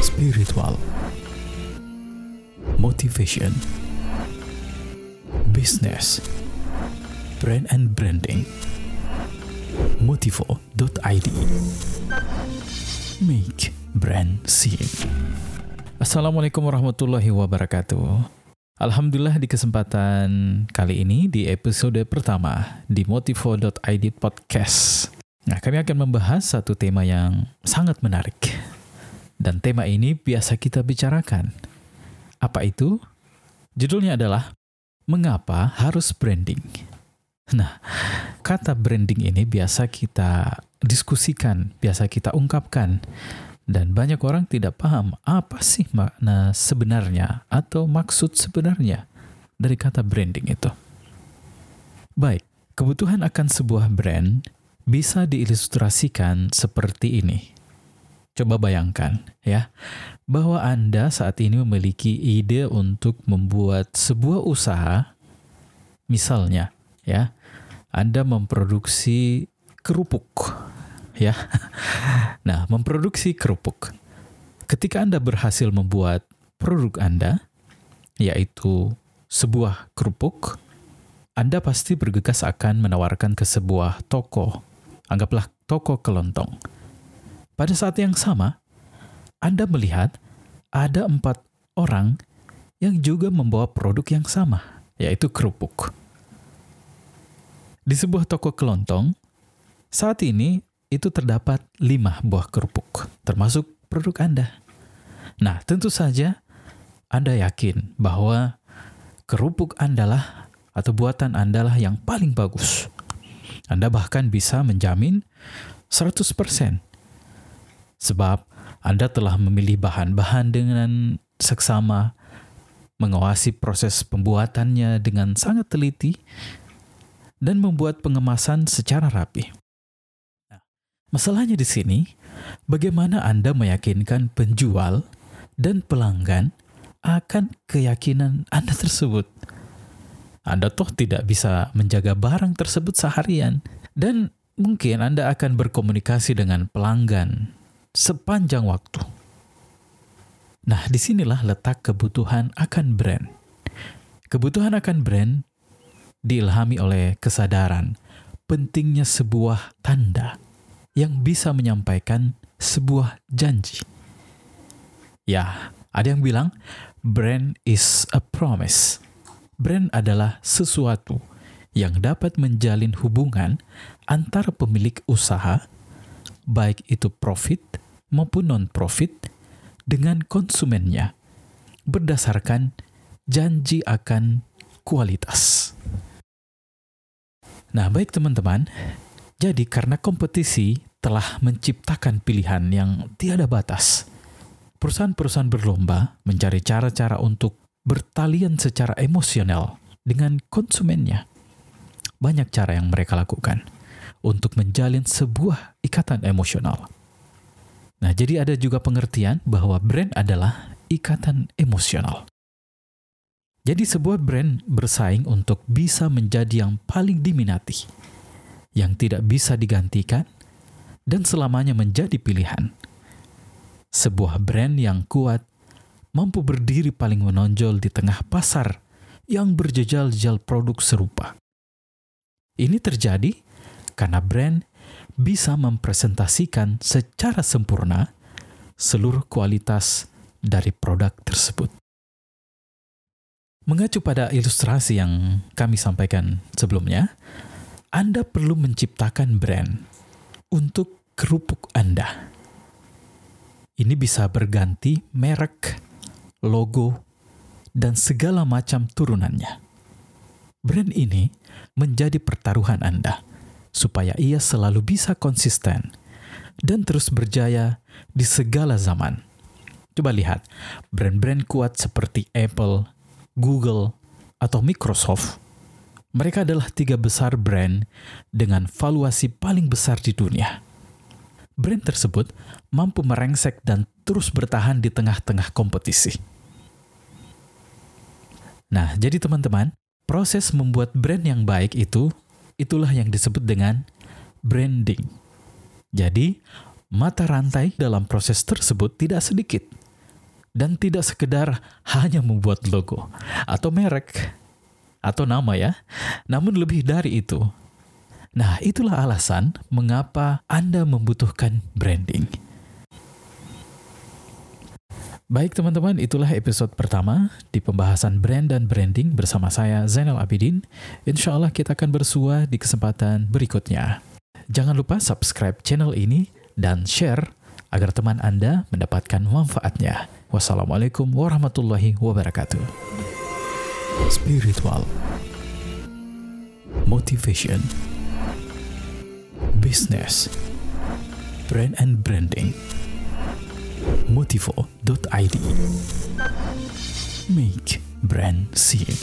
spiritual, motivation, business, brand and branding. Motivo.id Make brand seen. Assalamualaikum warahmatullahi wabarakatuh. Alhamdulillah di kesempatan kali ini di episode pertama di Motivo.id Podcast. Nah, kami akan membahas satu tema yang sangat menarik. Dan tema ini biasa kita bicarakan. Apa itu? Judulnya adalah Mengapa harus branding? Nah, kata branding ini biasa kita diskusikan, biasa kita ungkapkan, dan banyak orang tidak paham apa sih makna sebenarnya atau maksud sebenarnya dari kata branding itu. Baik, kebutuhan akan sebuah brand bisa diilustrasikan seperti ini. Coba bayangkan ya, bahwa Anda saat ini memiliki ide untuk membuat sebuah usaha, misalnya ya, anda memproduksi kerupuk, ya. Nah, memproduksi kerupuk. Ketika Anda berhasil membuat produk Anda, yaitu sebuah kerupuk, Anda pasti bergegas akan menawarkan ke sebuah toko. Anggaplah toko kelontong. Pada saat yang sama, Anda melihat ada empat orang yang juga membawa produk yang sama, yaitu kerupuk. Di sebuah toko kelontong, saat ini itu terdapat lima buah kerupuk, termasuk produk Anda. Nah, tentu saja Anda yakin bahwa kerupuk Anda lah atau buatan Anda lah yang paling bagus. Anda bahkan bisa menjamin 100%. Sebab Anda telah memilih bahan-bahan dengan seksama, mengawasi proses pembuatannya dengan sangat teliti, dan membuat pengemasan secara rapi. Nah, masalahnya di sini, bagaimana Anda meyakinkan penjual dan pelanggan akan keyakinan Anda tersebut? Anda toh tidak bisa menjaga barang tersebut seharian dan mungkin Anda akan berkomunikasi dengan pelanggan sepanjang waktu. Nah, di sinilah letak kebutuhan akan brand. Kebutuhan akan brand diilhami oleh kesadaran pentingnya sebuah tanda yang bisa menyampaikan sebuah janji. Ya, ada yang bilang brand is a promise. Brand adalah sesuatu yang dapat menjalin hubungan antara pemilik usaha, baik itu profit maupun non-profit, dengan konsumennya berdasarkan janji akan kualitas. Nah, baik teman-teman. Jadi karena kompetisi telah menciptakan pilihan yang tiada batas. Perusahaan-perusahaan berlomba mencari cara-cara untuk bertalian secara emosional dengan konsumennya. Banyak cara yang mereka lakukan untuk menjalin sebuah ikatan emosional. Nah, jadi ada juga pengertian bahwa brand adalah ikatan emosional. Jadi sebuah brand bersaing untuk bisa menjadi yang paling diminati, yang tidak bisa digantikan, dan selamanya menjadi pilihan. Sebuah brand yang kuat mampu berdiri paling menonjol di tengah pasar yang berjejal-jejal produk serupa. Ini terjadi karena brand bisa mempresentasikan secara sempurna seluruh kualitas dari produk tersebut. Mengacu pada ilustrasi yang kami sampaikan sebelumnya, Anda perlu menciptakan brand untuk kerupuk Anda. Ini bisa berganti merek, logo, dan segala macam turunannya. Brand ini menjadi pertaruhan Anda supaya ia selalu bisa konsisten dan terus berjaya di segala zaman. Coba lihat, brand-brand kuat seperti Apple, Google, atau Microsoft, mereka adalah tiga besar brand dengan valuasi paling besar di dunia. Brand tersebut mampu merengsek dan terus bertahan di tengah-tengah kompetisi. Nah, jadi teman-teman, proses membuat brand yang baik itu, itulah yang disebut dengan branding. Jadi, mata rantai dalam proses tersebut tidak sedikit. dan tidak sekedar hanya membuat logo atau merek atau nama ya, namun lebih dari itu. Nah, itulah alasan mengapa Anda membutuhkan branding. Baik teman-teman, itulah episode pertama di pembahasan brand dan branding bersama saya Zainal Abidin. Insya Allah kita akan bersua di kesempatan berikutnya. Jangan lupa subscribe channel ini dan share agar teman Anda mendapatkan manfaatnya. Wassalamualaikum warahmatullahi wabarakatuh. Spiritual Motivation Business Brand and Branding motivo.id Make brand scene